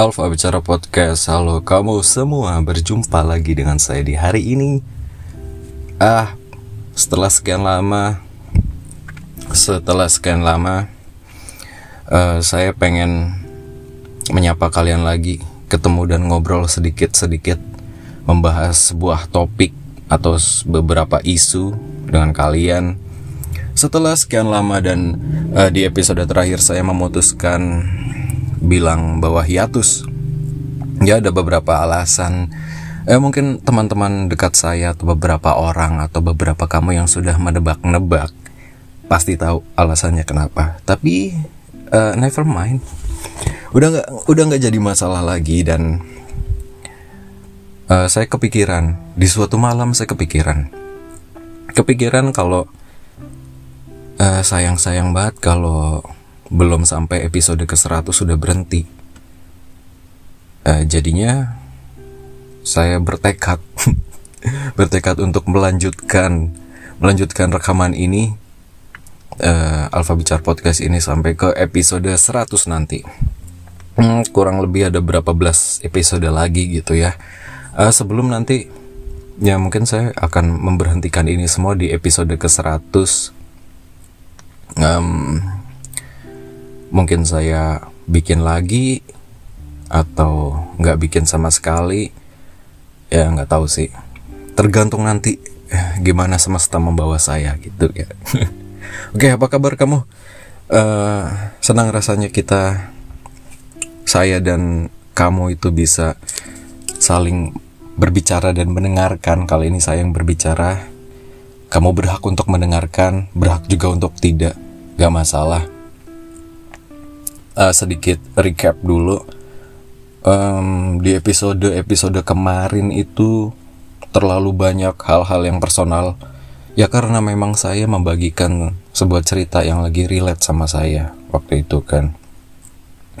Alfa Bicara Podcast. Halo kamu semua. Berjumpa lagi dengan saya di hari ini. Ah Setelah sekian lama Setelah sekian lama uh, Saya pengen Menyapa kalian lagi Ketemu dan ngobrol sedikit-sedikit Membahas sebuah topik Atau beberapa isu Dengan kalian. Setelah sekian lama dan uh, Di episode terakhir saya memutuskan bilang bahwa hiatus. Ya ada beberapa alasan. Eh mungkin teman-teman dekat saya atau beberapa orang atau beberapa kamu yang sudah menebak-nebak pasti tahu alasannya kenapa. Tapi uh, never mind. Udah nggak udah nggak jadi masalah lagi dan uh, saya kepikiran. Di suatu malam saya kepikiran. Kepikiran kalau uh, sayang sayang banget kalau belum sampai episode ke-100 sudah berhenti. Uh, jadinya saya bertekad bertekad untuk melanjutkan melanjutkan rekaman ini uh, Alfa Bicar Podcast ini sampai ke episode 100 nanti. Hmm, kurang lebih ada berapa belas episode lagi gitu ya. Uh, sebelum nanti ya mungkin saya akan memberhentikan ini semua di episode ke-100. Um, mungkin saya bikin lagi atau nggak bikin sama sekali ya nggak tahu sih. Tergantung nanti gimana semesta membawa saya gitu ya. Oke apa kabar kamu? Uh, senang rasanya kita saya dan kamu itu bisa saling berbicara dan mendengarkan. Kali ini saya yang berbicara. Kamu berhak untuk mendengarkan berhak juga untuk tidak. Gak masalah uh, sedikit recap dulu. Um, di episode episode kemarin itu terlalu banyak hal-hal yang personal. Ya karena memang saya membagikan sebuah cerita yang lagi relate sama saya waktu itu kan.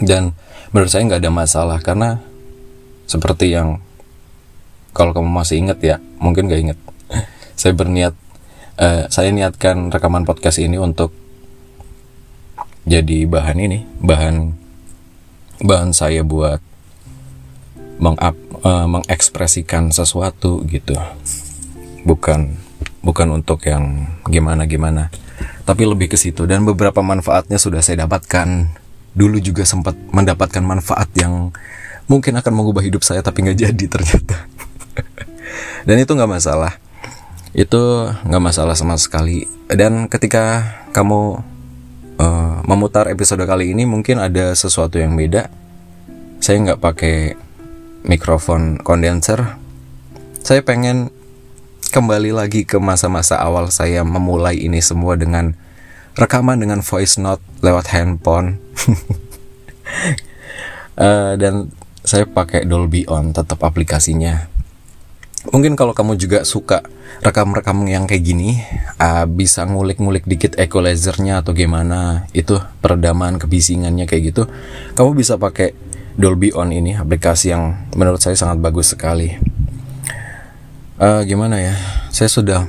Dan menurut saya nggak ada masalah karena seperti yang kalau kamu masih inget ya mungkin nggak inget saya berniat uh, saya niatkan rekaman podcast ini untuk jadi bahan ini bahan bahan saya buat mengap, uh, mengekspresikan sesuatu gitu. Bukan bukan untuk yang gimana gimana tapi lebih ke situ. Dan beberapa manfaatnya sudah saya dapatkan. Dulu juga sempat mendapatkan manfaat yang mungkin akan mengubah hidup saya tapi nggak jadi ternyata. Dan itu nggak masalah. Itu nggak masalah sama sekali. Dan ketika kamu memutar episode kali ini mungkin ada sesuatu yang beda. Saya nggak pakai mikrofon kondenser. Saya pengen kembali lagi ke masa-masa awal saya memulai ini semua dengan rekaman dengan voice note lewat handphone. uh, dan saya pakai Dolby On tetap aplikasinya Mungkin kalau kamu juga suka rekam-rekam yang kayak gini, uh, bisa ngulik-ngulik dikit equalizernya atau gimana, itu peredaman kebisingannya kayak gitu, kamu bisa pakai Dolby On ini, aplikasi yang menurut saya sangat bagus sekali. Uh, gimana ya, saya sudah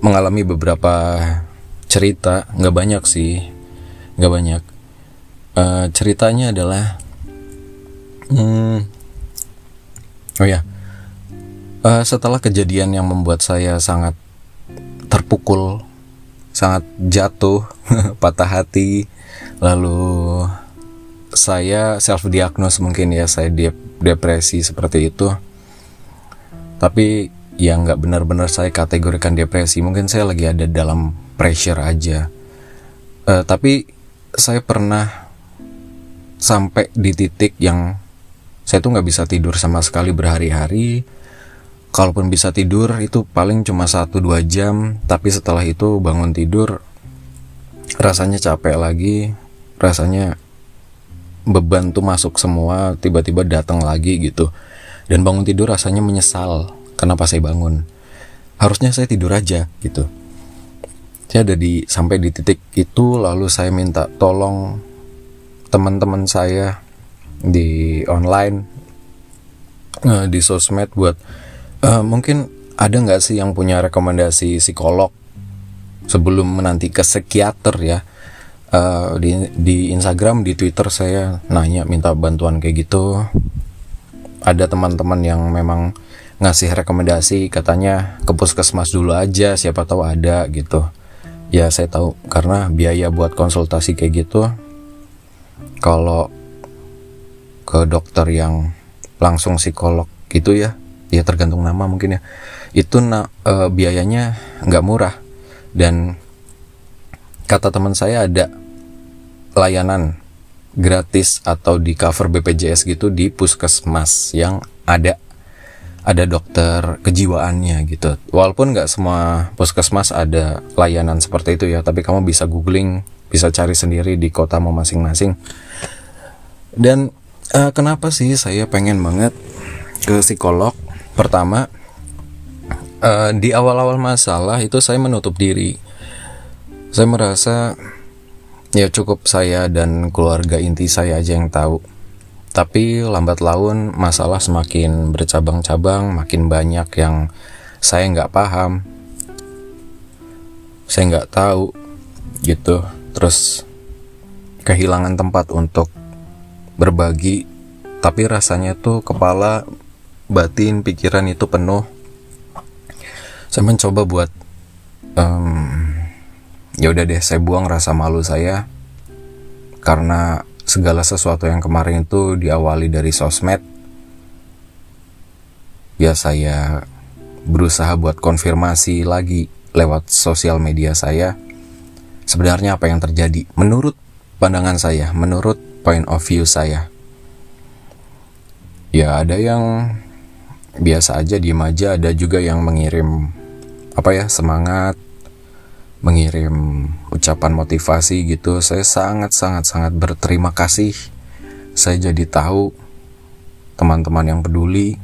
mengalami beberapa cerita, nggak banyak sih, nggak banyak. Uh, ceritanya adalah, hmm, oh ya Uh, setelah kejadian yang membuat saya sangat terpukul, sangat jatuh, patah hati, lalu saya self diagnose mungkin ya saya de depresi seperti itu. Tapi yang nggak benar-benar saya kategorikan depresi, mungkin saya lagi ada dalam pressure aja. Uh, tapi saya pernah sampai di titik yang saya tuh nggak bisa tidur sama sekali berhari-hari kalaupun bisa tidur itu paling cuma 1-2 jam. Tapi setelah itu bangun tidur rasanya capek lagi. Rasanya beban tuh masuk semua tiba-tiba datang lagi gitu. Dan bangun tidur rasanya menyesal kenapa saya bangun? Harusnya saya tidur aja gitu. Saya ada di sampai di titik itu lalu saya minta tolong teman-teman saya di online eh, di sosmed buat Uh, mungkin ada nggak sih yang punya rekomendasi psikolog sebelum menanti ke psikiater ya? uh, di di Instagram di Twitter saya nanya minta bantuan kayak gitu ada teman-teman yang memang ngasih rekomendasi katanya ke puskesmas dulu aja siapa tahu ada gitu ya saya tahu karena biaya buat konsultasi kayak gitu kalau ke dokter yang langsung psikolog gitu ya ya tergantung nama mungkin ya itu na, e, biayanya nggak murah dan kata teman saya ada layanan gratis atau di cover BPJS gitu di puskesmas yang ada ada dokter kejiwaannya gitu. Walaupun nggak semua puskesmas ada layanan seperti itu ya, tapi kamu bisa googling, bisa cari sendiri di kotamu masing-masing. Dan uh, kenapa sih saya pengen banget ke psikolog? Pertama, uh, di awal-awal masalah itu saya menutup diri. Saya merasa ya cukup saya dan keluarga inti saya aja yang tahu tapi lambat laun masalah semakin bercabang-cabang, makin banyak yang saya nggak paham, saya nggak tahu gitu. Terus kehilangan tempat untuk berbagi, tapi rasanya tuh kepala, batin, pikiran itu penuh. Saya mencoba buat um, ya udah deh, saya buang rasa malu saya. Karena segala sesuatu yang kemarin itu diawali dari sosmed. Ya saya berusaha buat konfirmasi lagi lewat sosial media saya. Sebenarnya apa yang terjadi? Menurut pandangan saya menurut point of view saya. Ya ada yang biasa aja diem aja. Ada juga yang mengirim apa ya semangat mengirim ucapan motivasi gitu. Saya sangat sangat sangat berterima kasih. Saya jadi tahu teman-teman yang peduli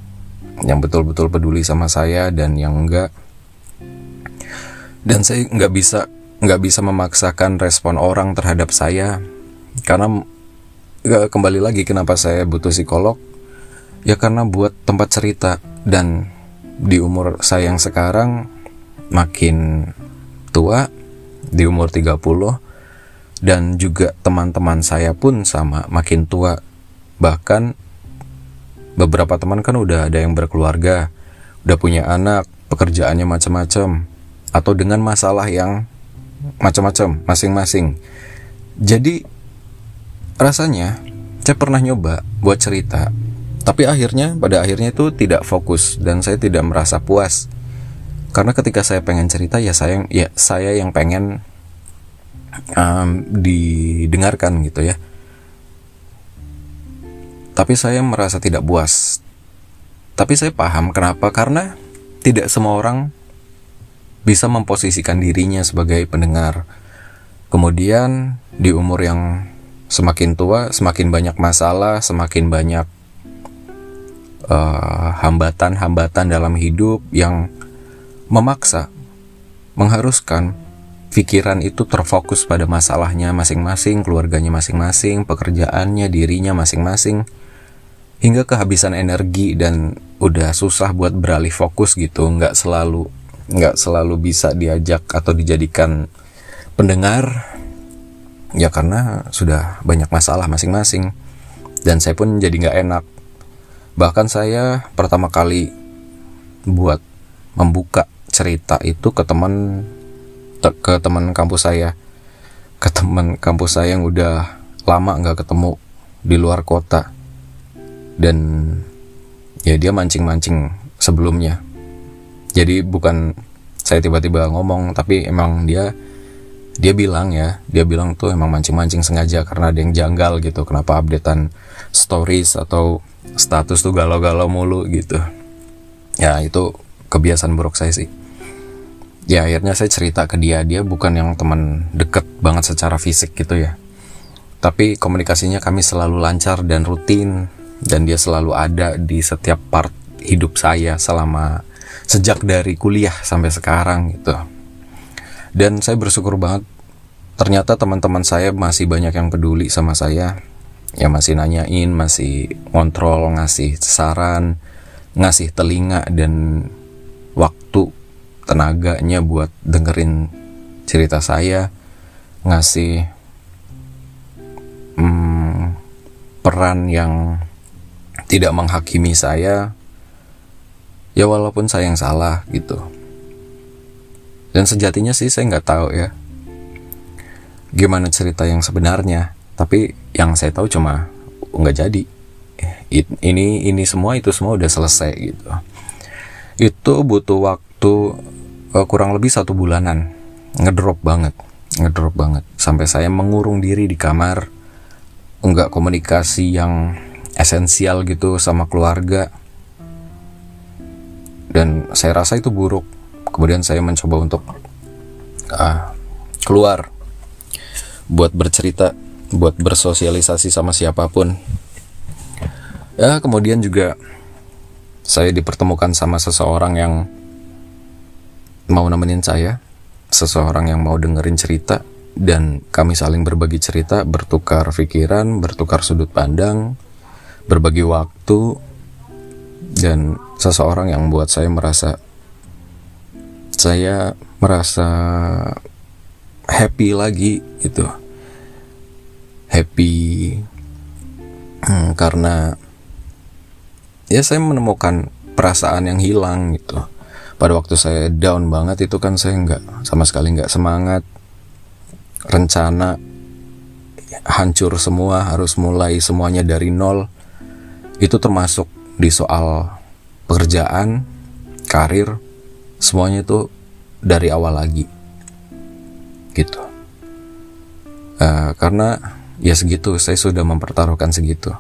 yang betul-betul peduli sama saya dan yang enggak. Dan saya nggak bisa nggak bisa memaksakan respon orang terhadap saya. Karena kembali lagi kenapa saya butuh psikolog ya karena buat tempat cerita. Dan di umur saya yang sekarang makin tua di umur 30 dan juga teman-teman saya pun sama makin tua. Bahkan beberapa teman kan udah ada yang berkeluarga udah punya anak pekerjaannya macam-macam atau dengan masalah yang macam-macam masing-masing. Jadi rasanya saya pernah nyoba buat cerita tapi akhirnya pada akhirnya itu tidak fokus dan saya tidak merasa puas. Karena ketika saya pengen cerita ya saya ya saya yang pengen um, didengarkan gitu ya. Tapi saya merasa tidak puas. Tapi saya paham kenapa. Karena tidak semua orang bisa memposisikan dirinya sebagai pendengar. Kemudian di umur yang semakin tua semakin banyak masalah semakin banyak uh, hambatan-hambatan uh, dalam hidup yang memaksa, mengharuskan pikiran itu terfokus pada masalahnya masing-masing, keluarganya masing-masing, pekerjaannya, dirinya masing-masing, hingga kehabisan energi dan udah susah buat beralih fokus gitu, nggak selalu nggak selalu bisa diajak atau dijadikan pendengar, ya karena sudah banyak masalah masing-masing, dan saya pun jadi nggak enak. Bahkan saya pertama kali buat membuka cerita itu ke teman ke teman kampus saya. Ke teman kampus saya yang udah lama nggak ketemu di luar kota. Dan ya dia mancing-mancing sebelumnya. Jadi bukan saya tiba-tiba ngomong tapi emang dia dia bilang ya dia bilang tuh emang mancing-mancing sengaja karena ada yang janggal gitu. Kenapa updatean stories atau status tuh galau-galau mulu gitu. Ya itu kebiasaan buruk saya sih. Ya akhirnya saya cerita ke dia. Dia bukan yang teman deket banget secara fisik gitu ya. Tapi komunikasinya kami selalu lancar dan rutin. Dan dia selalu ada di setiap part hidup saya selama sejak dari kuliah sampai sekarang gitu dan saya bersyukur banget ternyata teman-teman saya masih banyak yang peduli sama saya ya masih nanyain masih kontrol ngasih saran ngasih telinga dan waktu tenaganya buat dengerin cerita saya ngasih hmm, peran yang tidak menghakimi saya. Ya walaupun saya yang salah gitu dan sejatinya sih saya nggak tahu ya gimana cerita yang sebenarnya. Tapi yang saya tahu cuma nggak jadi. Ini ini semua itu semua udah selesai gitu. Itu butuh waktu uh, kurang lebih satu bulanan. Ngedrop banget ngedrop banget. Sampai saya mengurung diri di kamar. Nggak komunikasi yang esensial gitu sama keluarga. Dan saya rasa itu buruk kemudian saya mencoba untuk uh, keluar buat bercerita buat bersosialisasi sama siapa pun. Ya kemudian juga saya dipertemukan sama seseorang yang mau nemenin saya seseorang yang mau dengerin cerita dan kami saling berbagi cerita bertukar pikiran bertukar sudut pandang berbagi waktu dan seseorang yang membuat saya merasa saya merasa happy lagi gitu. Happy hmm, karena ya saya menemukan perasaan yang hilang gitu. Pada waktu saya down banget itu kan saya nggak sama sekali nggak semangat. Rencana hancur semua harus mulai semuanya dari nol. Itu termasuk di soal pekerjaan, karir, semuanya itu dari awal lagi. Gitu. Uh, karena ya segitu, saya sudah mempertaruhkan segitu.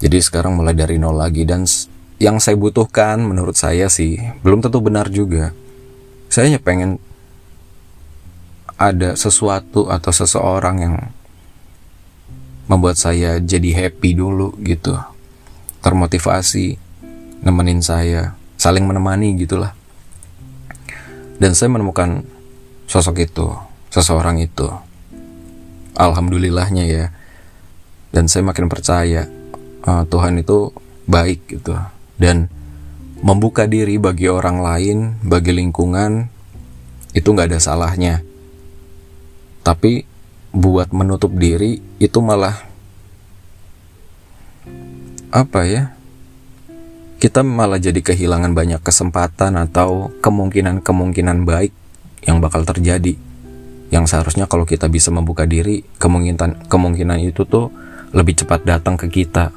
Jadi sekarang mulai dari nol lagi dan yang saya butuhkan menurut saya sih belum tentu benar juga. Saya hanya pengen ada sesuatu atau seseorang yang membuat saya jadi happy dulu gitu termotivasi nemenin saya saling menemani gitulah dan saya menemukan sosok itu seseorang itu. Alhamdulillahnya ya. Dan saya makin percaya uh, Tuhan itu baik gitu. Dan membuka diri bagi orang lain bagi lingkungan itu nggak ada salahnya. Tapi buat menutup diri itu malah apa ya kita malah jadi kehilangan banyak kesempatan atau kemungkinan-kemungkinan baik yang bakal terjadi. Yang seharusnya kalau kita bisa membuka diri kemungkinan kemungkinan itu tuh lebih cepat datang ke kita.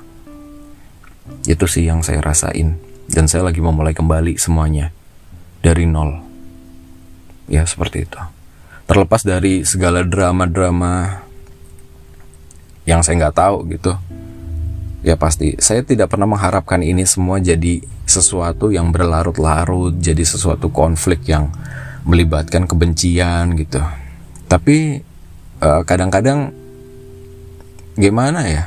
Itu sih yang saya rasain. Dan saya lagi memulai kembali semuanya dari nol. Ya seperti itu. Terlepas dari segala drama-drama yang saya nggak tahu gitu ya pasti. Saya tidak pernah mengharapkan ini semua jadi sesuatu yang berlarut-larut jadi sesuatu konflik yang melibatkan kebencian gitu. Tapi eh, kadang-kadang gimana ya?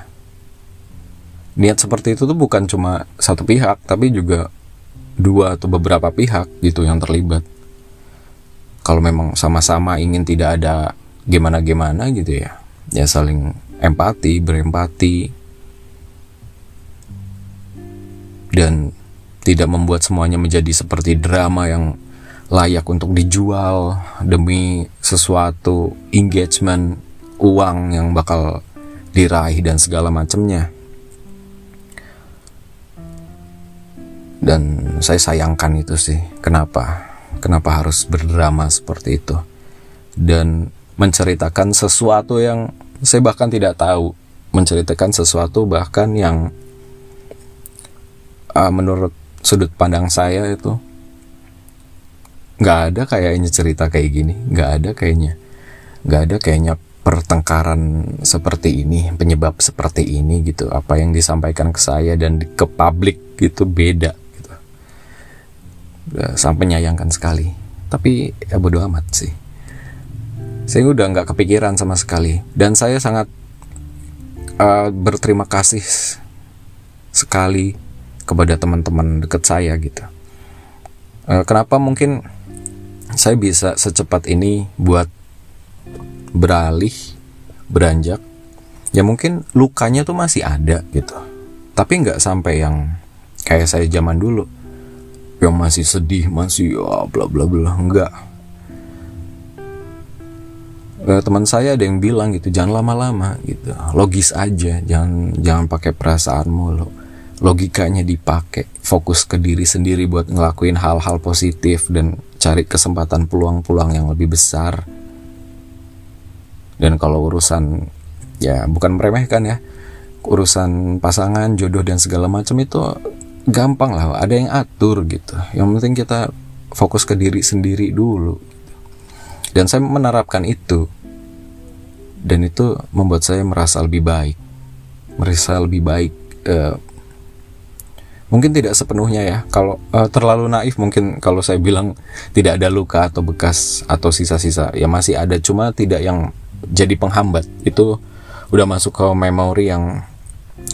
Niat seperti itu tuh bukan cuma satu pihak tapi juga dua atau beberapa pihak gitu yang terlibat. Kalau memang sama-sama ingin tidak ada gimana-gimana gitu ya. Ya saling empati berempati dan tidak membuat semuanya menjadi seperti drama yang layak untuk dijual demi sesuatu engagement uang yang bakal diraih dan segala macamnya. Dan saya sayangkan itu sih. Kenapa? Kenapa harus berdrama seperti itu? Dan menceritakan sesuatu yang saya bahkan tidak tahu. Menceritakan sesuatu bahkan yang uh, menurut sudut pandang saya itu nggak ada kayaknya cerita kayak gini. Nggak ada kayaknya. Nggak ada kayaknya pertengkaran seperti ini penyebab seperti ini gitu. Apa yang disampaikan ke saya dan ke publik gitu beda gitu. Sampai nyayangkan sekali. Tapi ya bodo amat sih. Saya udah nggak kepikiran sama sekali. Dan saya sangat uh, berterima kasih sekali kepada teman-teman dekat saya gitu. E, kenapa mungkin saya bisa secepat ini buat beralih, beranjak? Ya mungkin lukanya tuh masih ada gitu. Tapi nggak sampai yang kayak saya zaman dulu yang masih sedih, masih ya bla bla bla enggak. uh, teman saya ada yang bilang gitu jangan lama-lama gitu logis aja jangan jangan pakai perasaanmu lo logikanya dipakai fokus ke diri sendiri buat ngelakuin hal-hal positif dan cari kesempatan peluang-peluang yang lebih besar. Dan kalau urusan ya bukan meremehkan ya urusan pasangan jodoh dan segala macam itu gampang lah ada yang atur gitu. Yang penting kita fokus ke diri sendiri dulu. Dan saya menerapkan itu. Dan itu membuat saya merasa lebih baik merasa lebih baik uh, mungkin tidak sepenuhnya ya. Kalau uh, terlalu naif mungkin kalau saya bilang tidak ada luka atau bekas atau sisa-sisa. Ya masih ada cuma tidak yang jadi penghambat. Itu udah masuk ke memori yang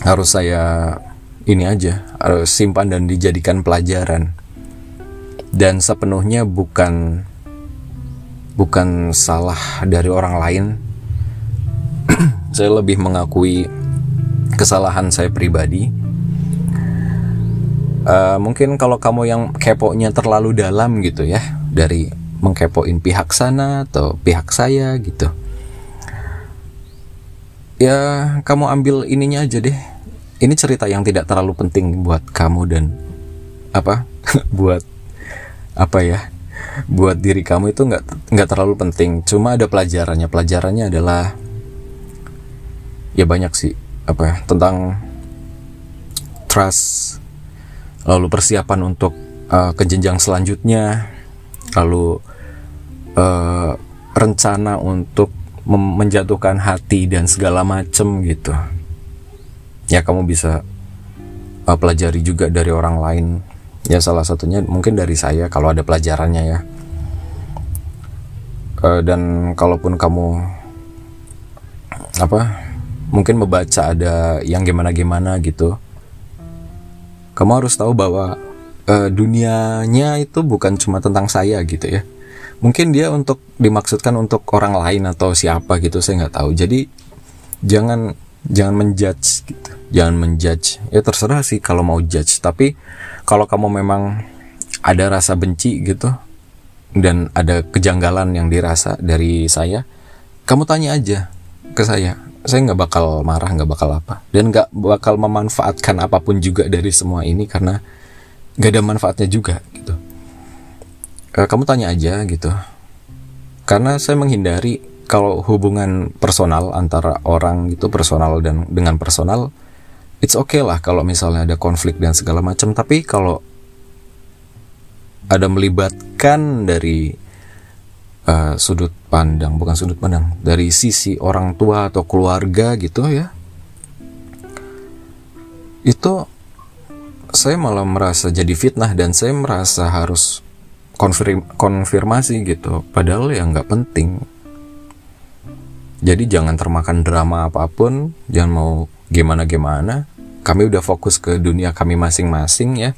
harus saya ini aja harus simpan dan dijadikan pelajaran. Dan sepenuhnya bukan bukan salah dari orang lain. Saya lebih mengakui kesalahan saya pribadi uh, mungkin kalau kamu yang keponya terlalu dalam gitu ya dari mengkepoin pihak sana atau pihak saya gitu. Ya kamu ambil ininya aja deh. Ini cerita yang tidak terlalu penting buat kamu dan apa buat apa ya buat diri kamu itu nggak nggak terlalu penting. Cuma ada pelajarannya. Pelajarannya adalah ya banyak sih apa ya tentang trust lalu persiapan untuk uh, ke jenjang selanjutnya, lalu uh, rencana untuk menjatuhkan hati dan segala macem gitu. Ya kamu bisa uh, pelajari juga dari orang lain. Ya salah satunya mungkin dari saya kalau ada pelajarannya ya. Uh, dan kalaupun kamu apa mungkin membaca ada yang gimana gimana gitu kamu harus tahu bahwa uh, dunianya itu bukan cuma tentang saya gitu ya. Mungkin dia untuk dimaksudkan untuk orang lain atau siapa gitu saya nggak tahu. Jadi jangan jangan menjudge gitu. Jangan menjudge. Ya terserah sih kalau mau judge. Tapi kalau kamu memang ada rasa benci gitu dan ada kejanggalan yang dirasa dari saya kamu tanya aja ke saya saya nggak bakal marah nggak bakal apa. Dan nggak bakal memanfaatkan apa pun juga dari semua ini karena nggak ada manfaatnya juga gitu. E, kamu tanya aja gitu. Karena saya menghindari kalau hubungan personal antara orang itu personal dan dengan personal it's okay lah kalau misalnya ada konflik dan segala macam. Tapi kalau ada melibatkan dari uh, sudut pandang, bukan sudut pandang, dari sisi orang tua atau keluarga gitu ya. Itu saya malah merasa jadi fitnah dan saya merasa harus konfirm, konfirmasi gitu. Padahal ya nggak penting. Jadi jangan termakan drama apa pun, jangan mau gimana-gimana. Kami udah fokus ke dunia kami masing-masing ya.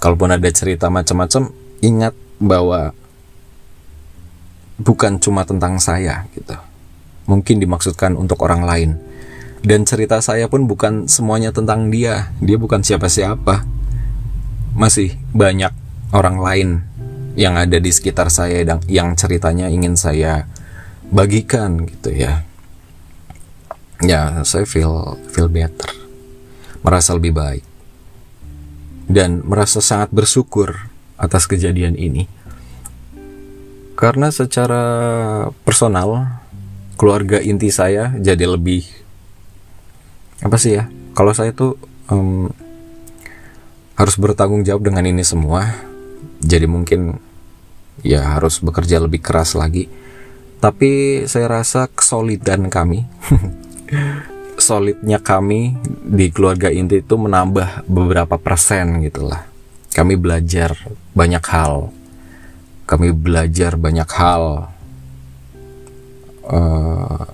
Kalaupun ada cerita macam-macam, ingat bahwa bukan cuma tentang saya gitu. Mungkin dimaksudkan untuk orang lain. Dan cerita saya pun bukan semuanya tentang dia. Dia bukan siapa-siapa. Masih banyak orang lain yang ada di sekitar saya dan yang ceritanya ingin saya bagikan gitu ya. Ya, saya feel feel better. Merasa lebih baik. Dan merasa sangat bersyukur atas kejadian ini karena secara personal keluarga inti saya jadi lebih apa sih ya? Kalau saya tuh um, harus bertanggung jawab dengan ini semua. Jadi mungkin ya harus bekerja lebih keras lagi. Tapi saya rasa kesolidan kami solidnya kami di keluarga inti itu menambah beberapa persen gitulah kami belajar banyak hal kami belajar banyak hal uh,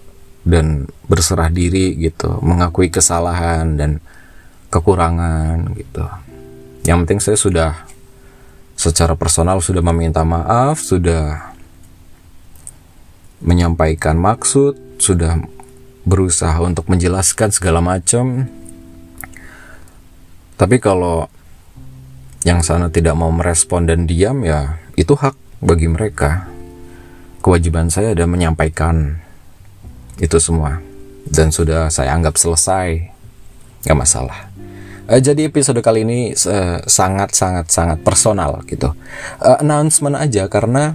dan berserah diri gitu, mengakui kesalahan dan kekurangan gitu. Yang penting saya sudah secara personal sudah meminta maaf, sudah menyampaikan maksud, sudah berusaha untuk menjelaskan segala macam. Tapi kalau yang sana tidak mau merespon dan diam ya itu hak bagi mereka. Kewajiban saya adalah menyampaikan itu semua. Dan sudah saya anggap selesai. Nggak masalah. Uh, jadi episode kali ini uh, sangat sangat sangat personal gitu. Uh, announcement aja karena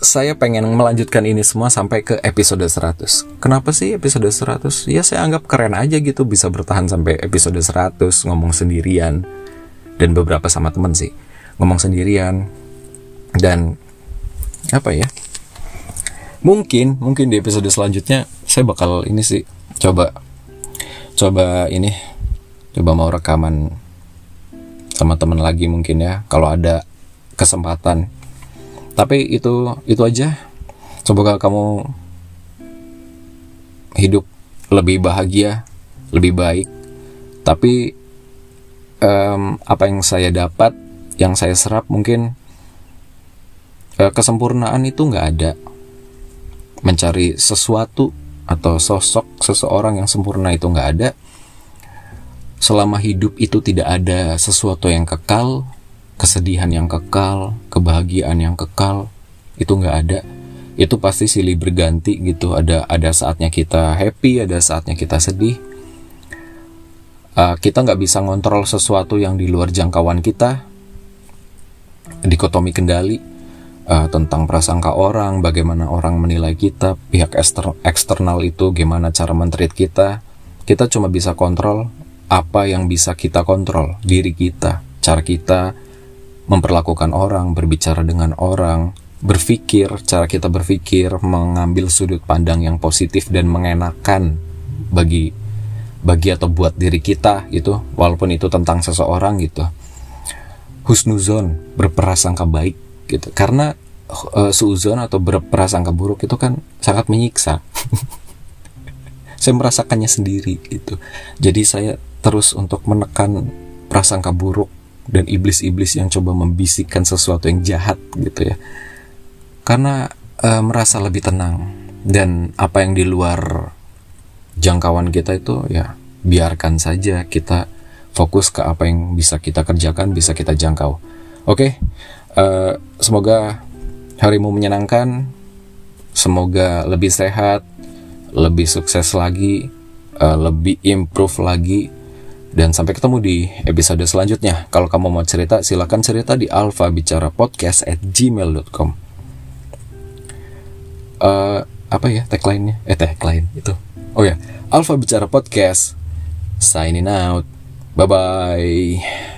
saya pengen melanjutkan ini semua sampai ke episode 100 Kenapa sih episode 100? Ya saya anggap keren aja gitu bisa bertahan sampai episode 100 ngomong sendirian. Dan beberapa sama temen sih Ngomong sendirian. Dan apa ya mungkin mungkin di episode selanjutnya saya bakal ini sih coba coba ini coba mau rekaman sama teman lagi mungkin ya kalau ada kesempatan. Tapi itu itu aja. Semoga kamu hidup lebih bahagia lebih baik. Tapi um, apa yang saya dapat yang saya serap mungkin uh, kesempurnaan itu nggak ada. Mencari sesuatu atau sosok seseorang yang sempurna itu nggak ada. Selama hidup itu tidak ada sesuatu yang kekal kesedihan yang kekal kebahagiaan yang kekal itu nggak ada. Itu pasti silih berganti gitu. Ada ada saatnya kita happy ada saatnya kita sedih. Uh, kita nggak bisa ngontrol sesuatu yang di luar jangkauan kita dikotomi kendali uh, tentang prasangka orang, bagaimana orang menilai kita, pihak ekster eksternal itu gimana cara mentreat kita. Kita cuma bisa kontrol apa yang bisa kita kontrol, diri kita, cara kita memperlakukan orang, berbicara dengan orang, berpikir, cara kita berpikir, mengambil sudut pandang yang positif dan mengenakan bagi bagi atau buat diri kita gitu, walaupun itu tentang seseorang gitu. Husnuzon, berprasangka baik gitu. Karena uh, suzon atau berprasangka buruk itu kan sangat menyiksa. Saya merasakannya sendiri gitu. Jadi saya terus untuk menekan prasangka buruk dan iblis-iblis yang coba membisikkan sesuatu yang jahat gitu ya. Karena uh, merasa lebih tenang. Dan apa yang di luar jangkauan kita itu ya biarkan saja kita fokus ke apa yang bisa kita kerjakan bisa kita jangkau. Oke okay? uh, semoga harimu menyenangkan. Semoga lebih sehat lebih sukses lagi uh, lebih improve lagi. Dan sampai ketemu di episode selanjutnya. Kalau kamu mau cerita silahkan cerita di alfa bicara podcast at gmail.com uh, apa ya tagline-nya? Eh tagline itu. Oh ya alfa bicara podcast. Signing out 拜拜